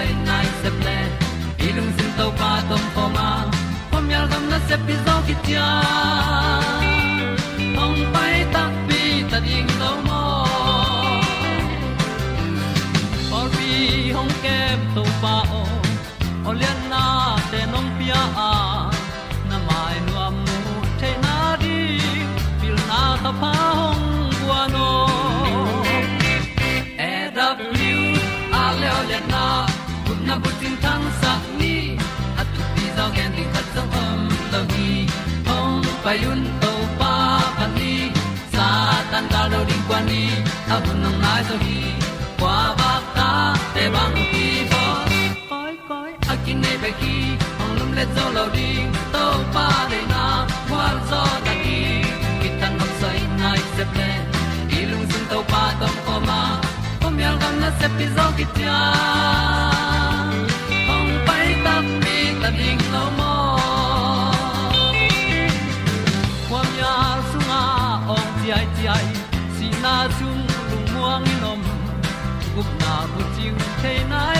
tan nai se ple sin to pa tom pa ma. Pom yal gam na se pi zo ki tia hong to pa pan ni sa tan ga lo ding kwan ni. A bu nang mai so hi kwa ba ta te bang ki bo koi koi a kin nei ba ki ong lum le zo lo ding to pa de na kwa zo ta ki ki tan nok sai nai se ple i lung sun to pa tom ko ma. Ko mi al gam na se pi zo ki tia canine.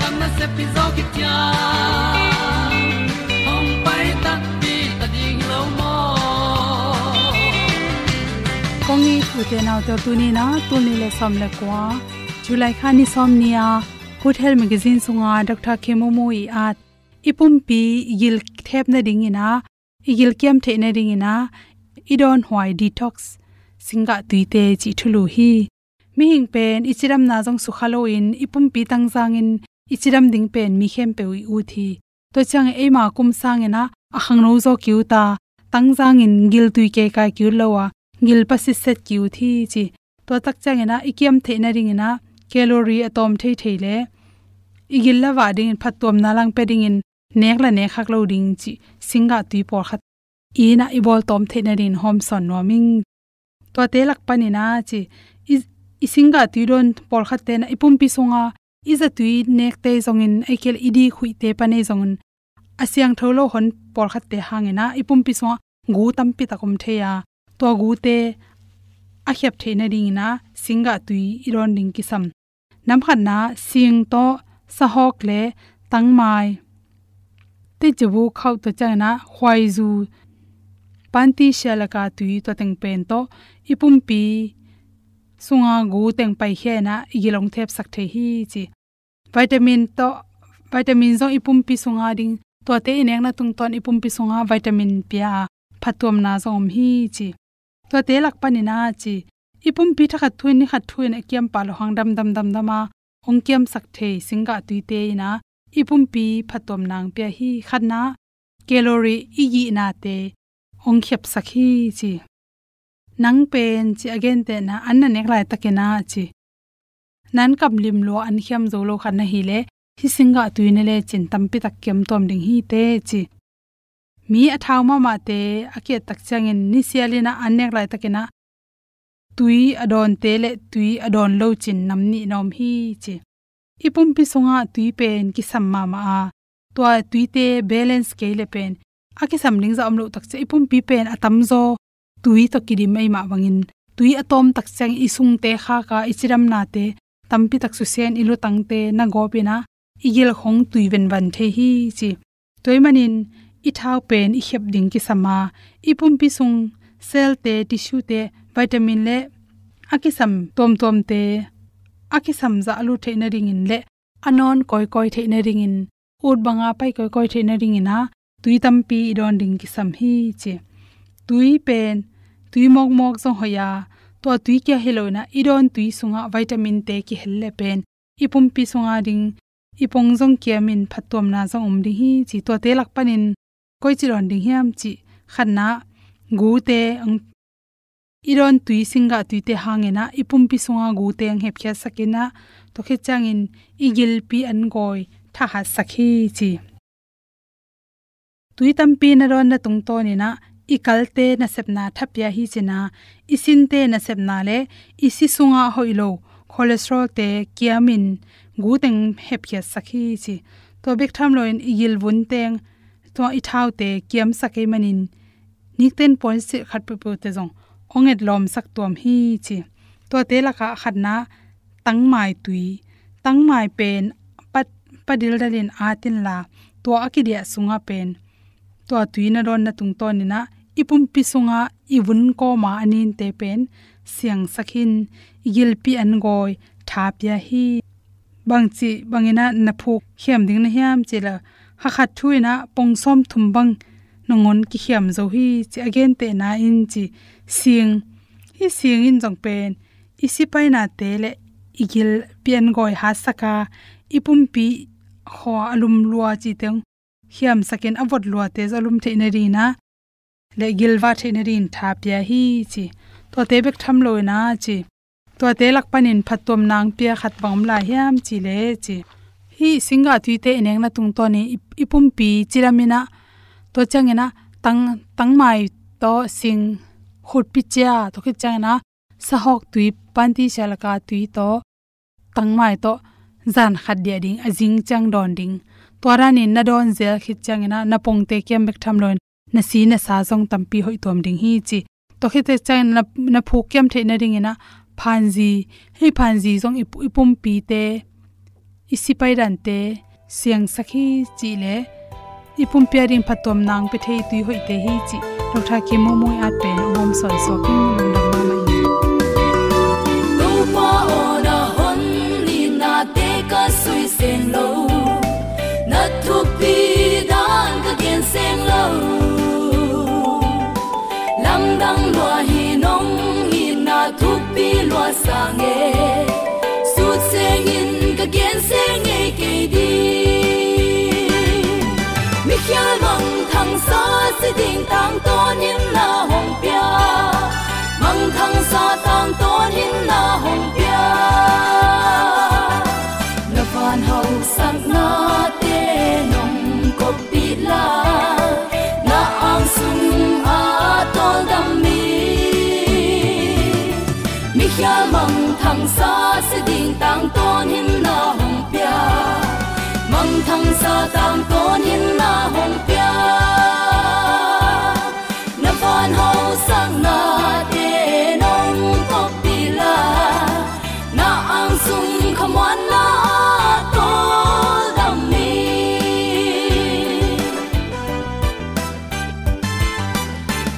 gam na se pi zo ki tia hom pai ta ti ta ding lo mo kong ni kongi thute naw to tuni na tu ni le som le kwa july khani som ni nia hotel magazine sunga dr kemomo i at ipum pi gil thep na ding ina igil kem the na ding ina idon hwai detox singa tuite chi thulu hi mi hing pen ichiram na jong su halloween ipum pi tang zangin ichiram ding pen mi khem pe ui u thi to chang e ma kum sang ena a khang no zo kyu ta. Tang jang in gil tui ke ka kiu lowa gil pa si set kyu thi chi. To tak chang ena ikiam the na ring ena, calorie atom thei thei le. Igil la wa ding phat tom na lang pe ding in, nek la ne khak lo ding chi. Singa tui por khat. E na i bol tom the na rin hom son no ming to te lak pani na chi. I singa tui don por khat te na. Ipum pi songa iza tui nek te zongin aikel idi khui te pa pane zongun asyang tholo hon por khat te hangena ipum pi songa gu tam pi takom theya to gu te a khyap theina ring na. Singa tui iron ding ki sam nam khan na sing to sahok le tang mai te chubu khau to chana khwai zu. Panti shalaka tui to teng pen to. Ipum pi sunga gu teng pai he na. Igilong thep sak the hi chi vitamin to, vitamin zo ipum pi sunga ding, to te inek na tung ton ipum pi sunga vitamin pia phatom na zom hi chi. To te lak pani na chi. Ipum pi thakha thuin ni khat thuin a kiam palo hang dam dam dam dama ong kiam sak the singa tuite na. Ipum pi phatom nang pia hi khatna calorie igi na te, ong khep sakhi chi. Nang pen chi again te na an nek lai takena chi nan kam lim lo an khiam zo lo khan na hi le, hi singa tuine le chin tampi tak kem tom ding hi te chi. Mi athaw ma ma te ake tak changin ni sialina anek lai takena tui adon te le tui adon lo chin nam ni nom hi chi. Ipum pi songa tui pen ki sam ma a. To tui te balance ke le pen. Aki samling za amlo tak che ipum pi pen atam zo tui to kidi mai ma wangin. Tui atom tak chang isung te kha ka ichiram na te tampi tak su sen ilu tangte na gopina igil khong tui ban the hi chi. Toimanin i thau pen i khep ding ki sama. Ipum pi sung cell te, tissue te, vitamin le. Akisam tom tom te. Akisam za alu the na ring in le. Anon koi koi the na ring in. Ut banga pai koi koi the na ring ina. Tui tampi don ding ki sam hi chi. Tui pen, tui mok mok zo hoya to tui kya helona idon tui sunga vitamin te ki helle pen. Ipum pi sunga ding, ipong jong kiamin phatom na jong um ding hi, chi to te lak panin koi chi ron ding hiam chi khanna gu te ang iron tui singa tui te hangena ipum pi sunga gu te ang hep kya sakina e to khe changin igil pi an goi, tha ha sakhi chi. Tui tam pi na ron na tung to ni e na ikalte na sepna thapya hi china isinte na sepna le, isi sunga hoilo cholesterol te kiamin guteng hepya sakhi chi to bek tham loin yil bun teng, to i thau te kiam sakai manin nikten point se khat pu pu te jong onget lom sak tom hi chi to te la kha khatna tang mai tui, tang mai pen, pat, padil dalin atin la, to akidia sunga pen. To tuina ron na tung to ni na ipum pisunga iwun ko ma anin te pen, siang sakhin yilpi an goi, thapya hi. Bangchi bangina na phu hiam ding na hiam chela ha khat thuina pongsom thumbang nongon ki hiam zo hi. Chi again te na in chi sing hi sing in jong pen. Isi pai na te le igil pian goi ha saka, ipum pi ho alum lua chi teng. Hiam sakin avot lua te zalum te na ri na le gilwa theina rin tha pya hi chi. To te bek tham loi na chi. To te lak panin phatom nang pia khat bangam la hiam chi le chi. Hi, singa thui te eneng na tung to ni ipum pi chiramina to changena tang tang mai to sing khut pi cha to khit changena sahok tui panti shalaka tui to tang mai to zan khat dia ding ajing chang don ding. To ra ni na don zel khit changena na pong te kem bek tham loin na si na sa zong tampi hoi tom ding hi chi. To khe te chan na na phu kem the na ring ina phanji hei phanji zong jong ipum pi te isi pai ran te, siang sakhi chi le ipum pya ring phatom nang pe thei tui hoi te hi chi. Ro tha ki mo moi at pen, om son so ki lung dam ma mai lo pa ona hon ni na te ka sui sen lo. Na thu pi dan ka gen sen lo dang lua hi nong hi na thu pi lua sa nge su seng in ka gen seng nge ke di mi khia mong thang sa si ding tang to in na hong pia. Mong thang sa tang to in na hong pia. Na van hau sang na te nong ko pi la. Thang sa sẽ ding tang ton in na hong pia. Mong thang sa tang ton in na hong pia. Na van hậu sang na te nong ko pi la. Na ang sung kham wan na tô đam mi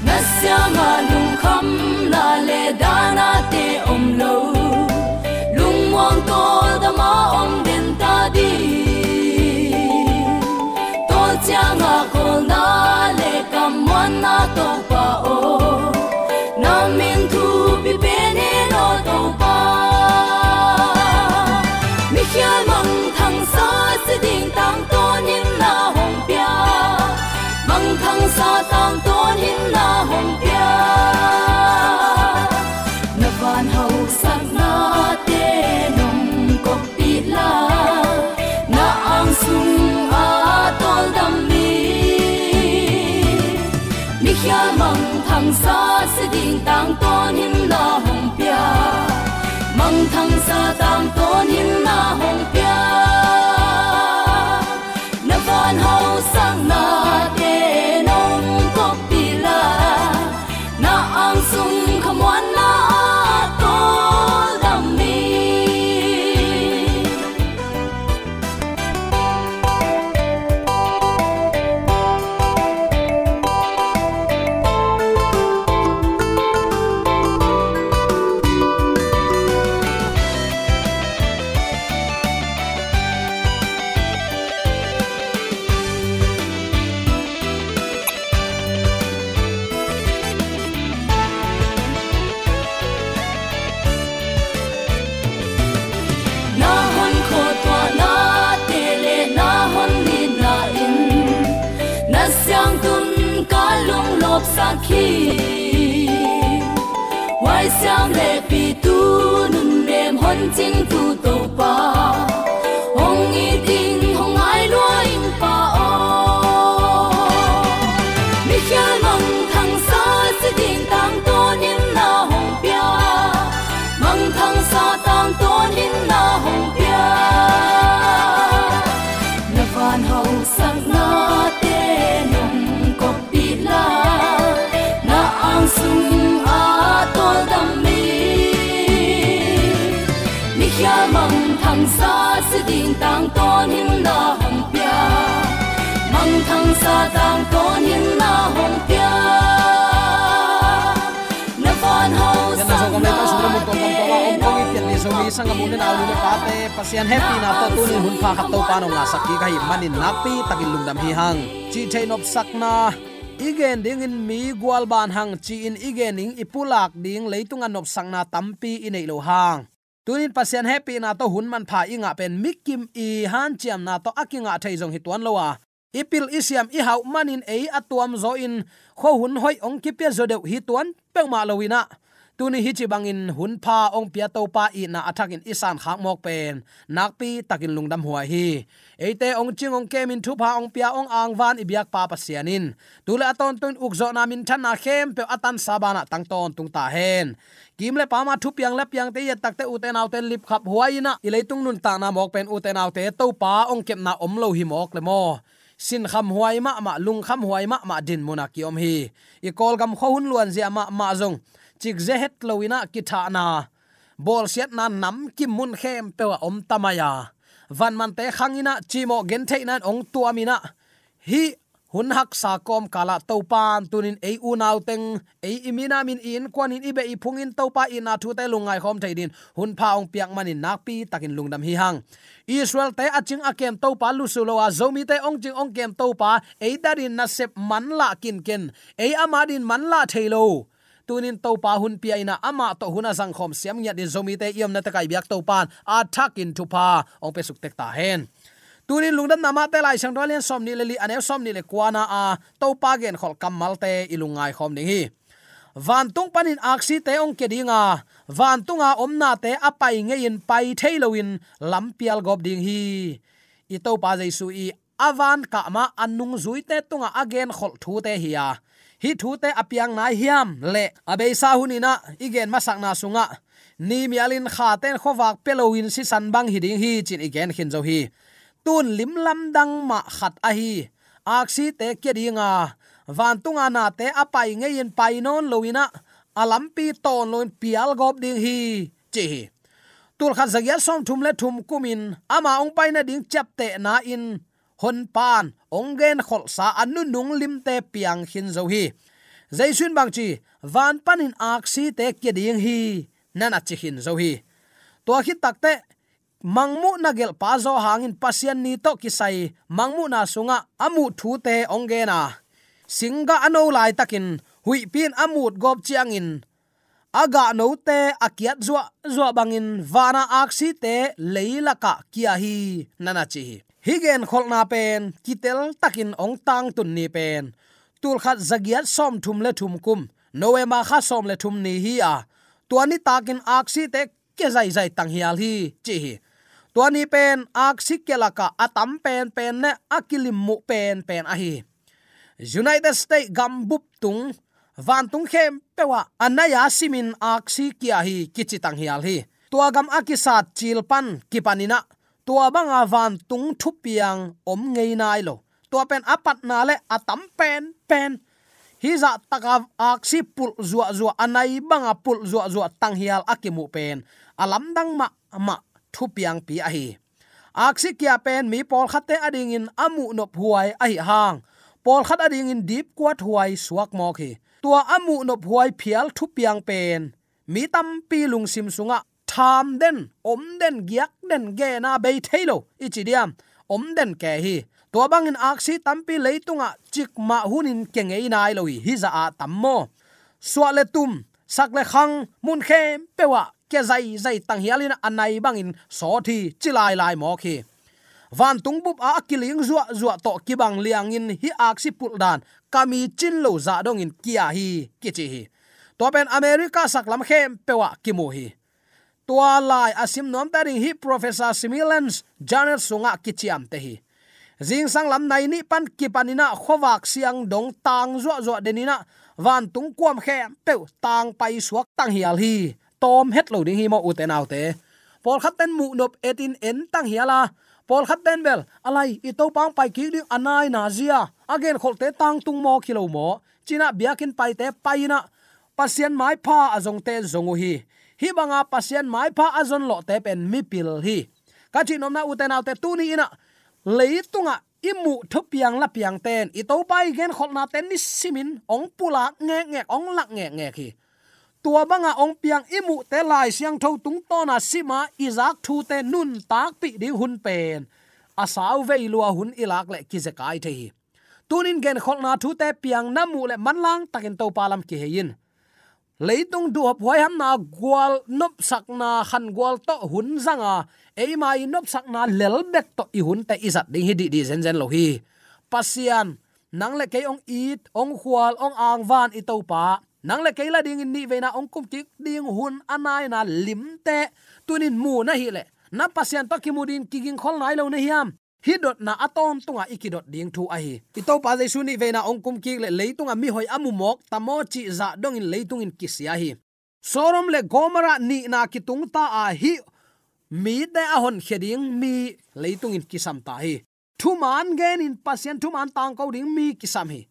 na syanga lung kham na le na te om lo. Na to pa o. Na min tu bi pe ne no to pa mi khia mong thang sa si ding tang to nim na hong pia. Mong thang sa tang to nim na hong pia. Na van hau sak na te nong ko pi la. Mi khia mong thang sa si ding tang to nim na hồng bia mong thăng sa tang tôn nim na hồng pia rem hon ding tang to nim na hong pia. Mong thang sa tang to nim na hong pia. Na van hau yan na so sang kami na pa sa tong tawa te ni pasian happy na to tunin hun pha khat to pa no nga sakki kai manin nakpi takin lungdam hi hang chi chain of sakna igen ding in mi gwal ban hang chi in igen ing ipulak ding leitung anop sangna tampi inei lo hang tunin pasien happy na to hunman pha inga pen mikim i han chiam na to akinga thaizong jong hituan lowa. Ipil isiam i hau manin ei atuam zo in. Kho hun hoi ong ki pe zo deuh hi tuan pe ma lowina tuni hi chi bangin hun pha ong pia to pa i na athakin isan khak mok pen. Nakpi takin lungdam huwa hi. Eite ong ching ong kemin thu pha ong pia ong ang van ibyak pa pasianin tule aton tun ukzo na min than na khem pe atan sabana tang ton tung ta hen. Kimle pama thu piang le piang te tak te uten autte lip khap huaina ileitung nun ta na mok pen uten autte to pa ong kep na om lo hi mok le mo. Sin kham huai ma ma lung kham huai ma ma din muna ki om hi. I kol gam khon luan zia ma ma zong chik ze het loina ah ki tha na. Bol siat na nam ki mun khem pe wa om tamaya van man te khangina ah, chimo gen the nan ong tuamina ah. hi, hun hak sa kom kala topan tunin ei unau teng, ei imina min in kwan in ibe i phungin topa in na thu te lungai khom theidin hun pha ong piak manin nakpi takin lungdam hi hang. Israel te aching akem topa lusulowa zomi te ong ching ong kem topa ei darin na sep man la kin ken, ei amadin man la thailo tunin to pa hun pi ina ama to huna zang khom siam nya de zomi te yom na takai biak to pan a thak in tu pa ong pe suk tek ta hen. Tunin lungdam nama te lai sang dolian som ni leli ane som ni le kwana a to pa gen khol kamal te ilungai khom ni hi. Van tung panin aksi te ong ke dinga. Van tunga omna te apai nge in pai thailoin lampial gop ding hi. I to pa jaisu i avan ka ma anung zui te tunga again khol thu te hiya hi thu te apiang nai hiam. Le, abe sa hunina igen masak na sunga. Ni mialin kha ten khowak pelowin si san bang hiding hi chin igen khin zo hi. Tun lim lam dang ma khat a hi. Aksi te ke dinga van tunga na te apai nge yin pai non loina alampi ton loin pial gop ding hi. Chi tul khat zagya som thum le thum kumin. Ama ong pai na ding chap te na in hon pan ong gen khol sa anu nung lim te piang hin zo hi. Zaisun bang chi, van panin aksi te kia ding hi nana chi hin zo hi. To khi takte mangmu na gel pa zo hangin pasian ni to kisai mangmu na sunga, amu thu te ong ge na singa ano lai takin, hui pin amut gop chiang in. Aga no te akiat zwa zwa bangin vana aksi te leilaka kia hi nana chi higen kholna pen, kitel takin ong tang tun ni pen. Tul khat zagiat som thum le thum kum. Noema kha som le thum ni hi a. Tuani takin aksi te ke zai zai tang hial hi, chi hi. Tuani pen aksi kelaka atam pen pen ne akilim mu pen pen a hi. United states gambup tung, van tung khem pewa anaya simin aksi kia hi, kichi tang hial hi. Tuagam akisat chilpan kipanina tua banga van tung thu piang om ngei nai lo. Tua pen apat na le atam pen pen. Hi za taka aksi pul zua zua anai banga pul zua zua tang hial akimu pen. Alam dang ma ma thu piang pi a hi. Aksi kia pen mi pol khate ading in amu no huai a hi hang. Pol khat ading in deep kwat huai suak mo khi tua amu no huai phial thu piang pen. Mi tam pi lung sim sunga tham den, om den, giak den, ge na be thailo ichidiam om den ke hi. To bangin aksi tampi leitunga chikma hunin kenge nai lo hi za a tammo swale tum sakle khang, mun khe pewa ke zai zai tang hialin anai bangin so thi chilai lai mo khi. Van tung bup a kiling zuwa zuwa to kibang liang in hi aksi pul dan. Kami chin lo za dong in kia hi kichi hi. To pen america saklam khem pewa kimu hi tua lai asim nom ta ring hi professor similans janet sunga kichiam te hi. Jing sang lam nai ni pan ki panina khowak siang dong tang zo zo denina van tung kwam khe pe tang pai suak tang hial hi. Tom het lo ding hi mo uten autte pol khat ten mu nop etin en tang hiala. Pol khat ten bel, alai, i to pang pai ki ding anai na zia. Again khol te tang tung mo kilo mo. China biakin pai te paina pasien mai pha azong te zongu hi hi banga pasien mai pha azon lo te pen mi pil hi. Ka chi nom na u te nau te tu ni ina. Leitunga imu thopiang la piang ten. I to pai gen khol na ten ni simin ong pula nge nge, ong lak nge nge khi tua banga ong piang imu te lai siang tho tung to na sima izak thu te nun tak pi di hun pen. Asaw ve lua hun ilak le ki ze kai the hi. Tunin gen khol na thu te piang namu le manlang takin to palam ki hein leitung du hop hoi ham na gwal nop sak na han gwal to hun zanga ei mai nop sak na lel bek to i hun te izat ding hi di di zen zen lo hi. Pasian, nang le ke ong eat ong khwal ong ang van i to pa. Nang le ke la ding ni ve na ong kum ki ding hun anai na lim te. Tunin mu na hi le. Na pasian to ki mudin kiging khol nai lo na hiam hi dot na atom tunga ikidot ding thu ahi ito pa jaisu ni ve na ong ki le leitunga mi hoi amu mok tamo chi dạ za dong in leitung in kisia hi. Sorom le gomara ni na ki tung ta a hi. Mi de a hon kheding mi leitung in kisam ta hi. Thu man gen in pasien, thu man tang ko ding mi kisam hi.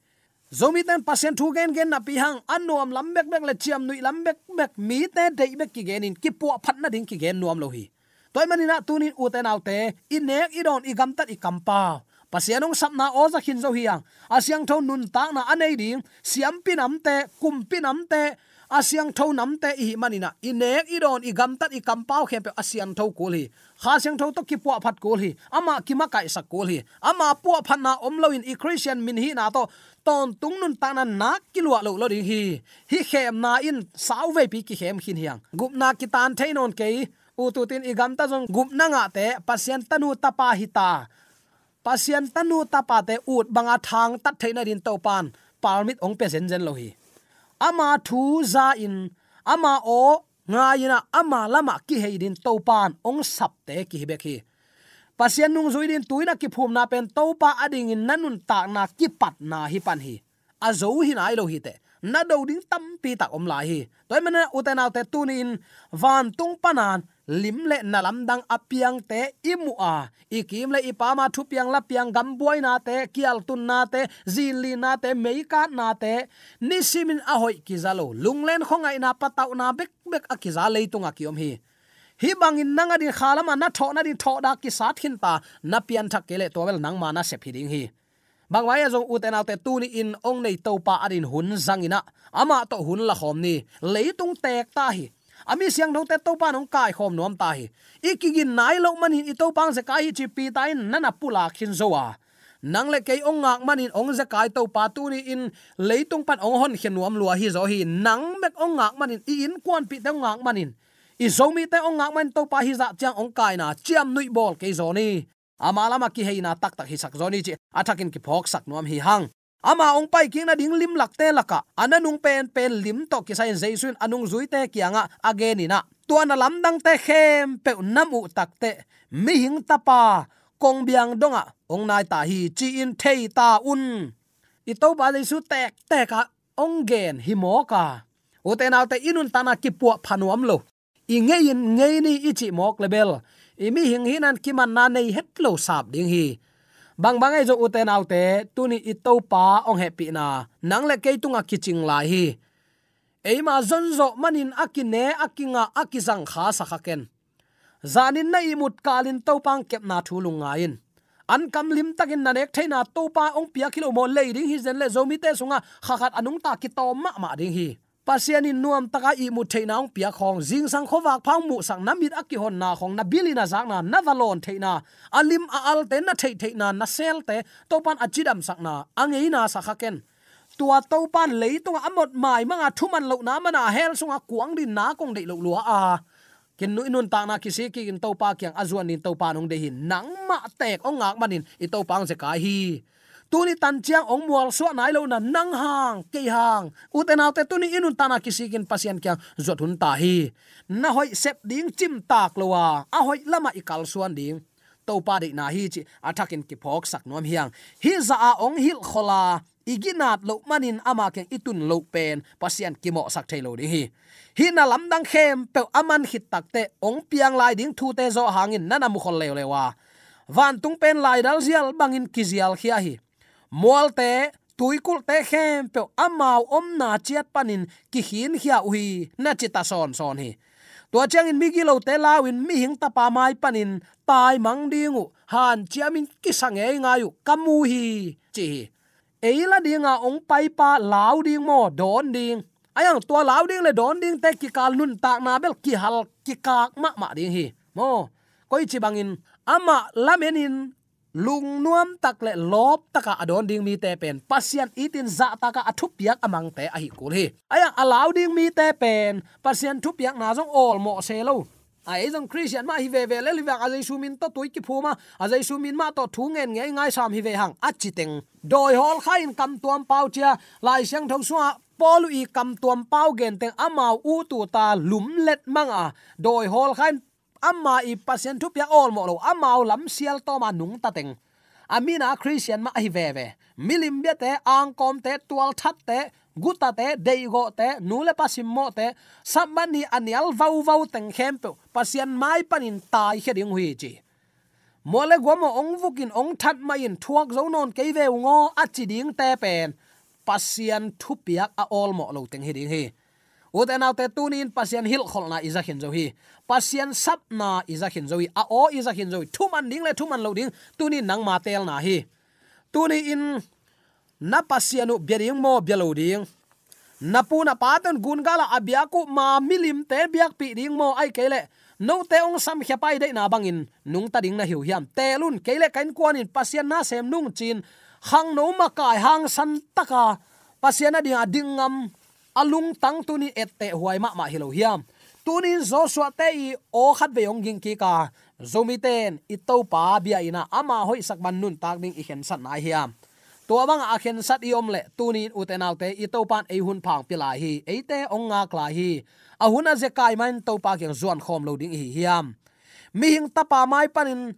Zomi ten pasien thu gen gen na pi hang anom lambek bek le chiam nui lambek bek mi te dei bek ki gen in ki po phat na ding ki gen nuam lo hi toy manina tunin uten autte inek idon igam tat ikampa pasianong sapna oza khin zo hiang asyang thon nun ta na anei ding. Siam pinam te, kum pinam te. Asyang thon nam te i manina inek i don i gam tat i kam khem pe asyang tho kul hi. Kha syang tho to ki puwa phat kul hi. Ama ki ma kai sak kul hi. Ama puwa phan na om lo in i christian min hi na to. Ton tung nun ta na na ki lo lo ding hi. Hi khem na in sau ve pi ki khem khin hiang gup na ki tan thein on ke u igam tin ta jong gup na nga te pasien tanu tapa hita pasien tanu tapa te ut banga thang tat theina rin to pan palmit ong pe zen zen lo hi ama thu za in ama o nga ina ama lama ki heidin to pan ong sap te ki be ki pasien nung zui din tuina ki phum na pen to pa ading in nanun ta na ki pat na hi pan hi a zo hi na lo hi te na do ding tam pi tak om lai hi toy mena uten autte tunin van tung panan lim le na lam dang apiang te imu a. Ikim le ipama thu piang la piang gam boy na te, kial tun na te zili na te meika na te. Nisimin a hoi kizalo lunglen khongai na, patau na, bek bek akiza leitunga kiom hi. Hi bangin nanga din khalama na tho na din tho da ki sat hin ta na pian thak kele to wel nang ma na se phiding hi. Bangwai zong uten autte tu ni in ong nei to pa adin hun zangina ama to hun la khom ni. Leitung tek ta hi ami siang dong te to pa nong kai khom nom ta hi. Ikigin nai lo manin i to pang se kai chi pi tai nana pula khin zowa. Nang le kei ong ngak manin ong za kai to pa tu ni in leitung pan ong hon khen nuam lua hi zo hi. Nang mek ong ngak manin i in kwan pi te ngak manin. I zo mi te ong ngak man to pa hi za chang ong kai na chiam nui bol ke zo ni. Amala ma ki heina tak tak hi sak zo ni chi. Athakin ki phok sak nuam hi hang ama ong pai king na ding lim lakte laka. Ananung pen pen lim to ki sai jaisun anung zui te kianga again ina tuana lamdang te khem pe namu tak te. Mi hing tapa kong biang donga ong nai ta hi chi in thei ta un. I to ba le su tek te ka ong gen hi mo ka. U te nau te inun tana ki pu phanuam lo. I nge in nge ni i chi mok lebel i mi hing hinan ki man na nei het lo sap ding hi bang bang ai zo uten autte, tuni itto pa ong happy na. Nang le ke tunga kiching lai hi. Eima zonzo manin akine akinga akizang kha sakhaken. Zanin na imut kalin to pang kep na thulunga in an kam lim takin na nek thaina to pa ong pia kilo mo le ding hi zen le zomi te sunga khakhat anung ta ki to ma ma ding hi pasian in nuam taka i mu theina ong pia khong. Jing sang khowak phang mu sang namit aki hon na khong. Na bilina zak na na valon theina. Alim a al te na thei theina, na sel te topan achidam sak na. Angei na sakhaken tua topan leitung amot mai manga thuman lo na mana hel sunga kuang din na kong dei lo lua a. Kin nu inun ta na kisi ki in topa kyang azuan din topa nong de hin nang ma tek ong ngak manin i to pang se ka hi tuni tan chiang ong mual so nai lo na nang hang ke hang. Uten autte tuni inun tana kisikin pasien kya zot hun ta hi. Na hoi sep ding chim tak lowa a hoi lama ikal suan ding. To pa de na hi chi athakin ki phok sak nom hiang. Hi za a ong hil khola. Iginat lo manin ama keng itun lo pen. Pasian kimo sak thailo di hi. Hi na lam dang khem pe aman hit takte ong piang lai ding thu te zo hangin nana mu khol lew lewa. Van tung pen lai dal zial bangin kizial khia hi mual te tuikul te khem pe amau om na chiat panin ki hin hia ui na chita son son hi. To chang in migi lo te lawin mi hing ta pa mai panin, tai mang dingu, han chiamin ki sange ngayu kamu hi, chi eila dinga ong pai pa law ding mo, don ding. Ayang, tua law ding le don ding te ki kal nun tak na bel ki hal, ki kak ma ma ding hi. Mo, koi chi bangin ama lamenin lung nuam tak le lop taka. Adon ding mi te pen. Pasian itin za taka athup yak amang te ahi kul hi. Aya allow ding mi te pen. Pasian thup yak na jong all mo se lo. Ai jong christian ma hi ve ve le liwa azai sumin to toi ki phuma azai sumin ma to thu ngen nge ngai sam hi ve hang. Achiteng doi hol khain kam tuam pau chia. Lai siang thong suwa polu i kam tuam pau gen teng amau u tu ta lum let manga. Doi hol khain amma i pasien thu pia all mo lo. Amau lam sial to ma nung ta teng. Amina christian ma hi ve ve. Milim bia te, ang kom te, tual that te, guta te deigo te, nule pasim mo te. Samani anial vau vau teng khem pe. Pasien mai panin tai he ding hui chi. Mole gomo ong vukin ong that mai in thuak zo non ke ve ngo achi ding te pen. Pasian thupiak a all mo lo teng he ding he uten autte tunin pasien hil kholna iza khin zo hi pasien sap na iza khin zo hi a o iza khin zo thuman ding le thuman lo ding. Tunin nang ma tel na hi. Tuni in na pasianu bering mo belo ding. Na paton gun gala abiaku ma milim te biak pi ding mo ai kele no te ong sam khia pai de na bangin nung ta ding na hiu hiam. Te lun kele kain kwanin pasian na sem nung chin. Hang no ma kai hang san taka. Pasian na ding adingam alung tang tuni ette huai ma ma hilo hiam. Tunin swa te i o khat ve yong ging ki ka. Zomi ten, i to pa bia ina ama hoi sak ban nun tak ding i khen sat na hiam. To bang a khen sat i om le tunin utenaw te i to pan ei hun phang pila hi eite ong nga kla hi. A hun a ze kai man to pa kyang zuan khom lo ding hi hiam. Mi hing tapa mai panin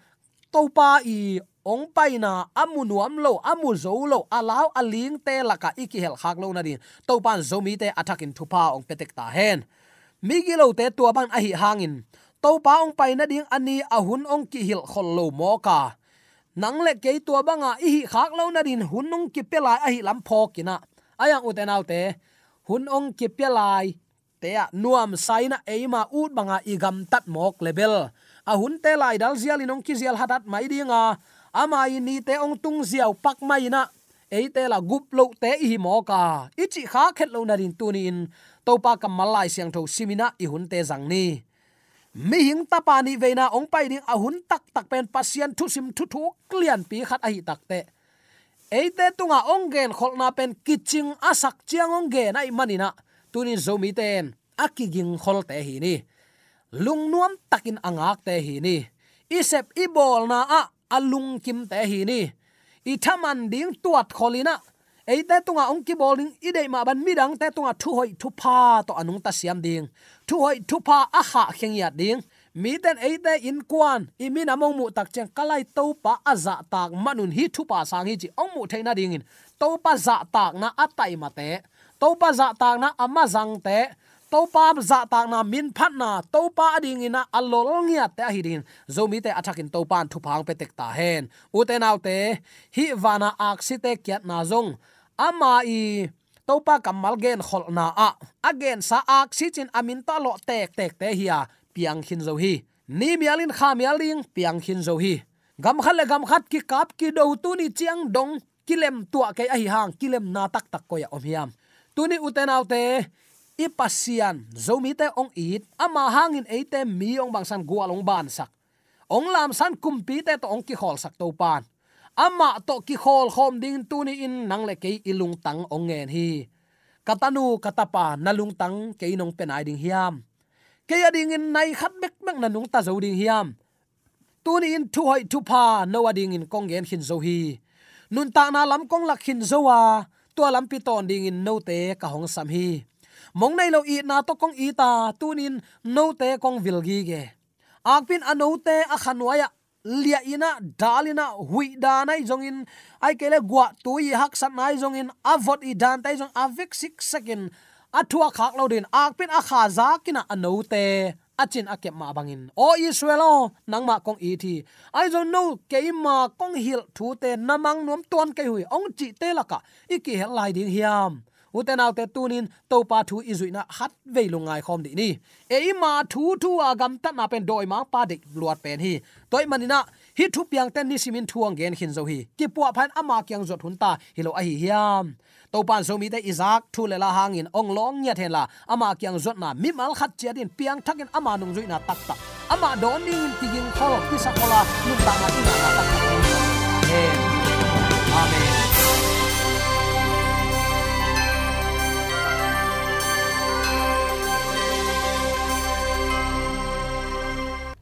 to pa i ong paina amu nuam lo, amu zo lo alaw aling te laka iki hel khak lo na din. To pan zomi te attacking thupa ong petek ta hen. Migi lo te tua ban a hi hangin. To pa ong paina ding ani ahun ong ki hil khol lo mo ka. Nang le ke tua banga i hi khak lo na din, hun ong ki pelai a hi lam phokina ayang uten autte hun ong ki pelai te a nuam saina eima ut banga igam tat mok level ahun te lai dal zial ong ki zial hatat mai dinga ama ni te ong tung ziaw pak mai na. Eite la gup lo te hi mo ka. Ichi kha khet lo na rin tunin topa kamal malai siang tho simina i hun te jang ni. Mi hing ta pa ni veina ong pai ding a hun tak tak pen pasian thu sim thu thu klian pi khat a hi tak te. Eite tunga ong gen khol na pen kiching asak chiang ong gen ai manina tunin zomi ten akiging khol te hi ni. Lung nuam takin angak te hi ni. Isep ibol na a alung kim te hi ni. I thaman ding tuat kholina. Eite tunga ong ki bowling dei ma ban midang te tunga thu hoi thu pa to anung ta siam ding. Thu hoi thu pa a kha kheng ya ding. Mi ten eite in kwan i min among mu tak cheng kalai to pa aza tak manun hi thu pa sang hi chi ong mu theina ding in. To pa za tak na atai ma te. To pa za tak na ama zang te topa za tak na min phat na, topa ding ina alol ngia te hi din. Zomi te athakin to pan thu phang pe tek ta hen. U te nau te, hi wana ak si te kyat na zong. Ama i topa kamal gen khol na a. Again sa ak si chin amin ta lo tek tek te hiya piang khin zo hi. Ni mialin kha mialing piang khin zo hi. Gam khale gam khat ki kap ki do tu ni chiang dong, kilem tua ke a hi hang, kilem na tak tak ko ya om hiam. Tuni uten autte i pasian zomi te ong it, ama hangin eite mi ong bangsan gualong ban sak. Ong lam san kumpi te to ong ki hol sak to pan. Ama to ki hol khom ding tu ni in nang le ke ilung tang ongen hi. Katanu katapa nalung tang ke nong penai ding hiam. Ke ading in nai khat bek mek nanung ta zo ding hiam. Tu ni in thu hoi thu pa no ading in kong gen hin zo hi. Nun ta na lam kong lak hin zo wa tua lam pi ton ding in no te ka hong sam hi mong nei lo i na to kong i ta, tunin no te kong vilgi ge. Akpin ano te a khanwaya lia ina dalina hui da nai jong in. Ai kele gwa tu i hak sat nai jongin avot i dan tai jong avik six second athua khak lo din. Akpin a kha za kina anote achin akep ma bangin o israel nang ma kong i thi. I don't know ke ma kong hil thu te namang nom ton ke hui. Ong chi te laka iki hel lai ding hiam uten autte tunin to pa thu izuina hat veilungai khom di ni. E ma thu thu agam ta na pen doi ma pa de luat pen hi. Toy manina hi thu piang ten ni simin thuang gen hin zo hi. Ki pu phan ama kyang zot hun ta, hi lo a hi hiam. To pan zo mi te izak thu le la hangin ong long nya then la, ama kyang zot na mi mal khat che din piang thakin ama nung zuina tak tak. Ama don ni in tigin khol ki sa kola nu ta na ina na tak. Amen.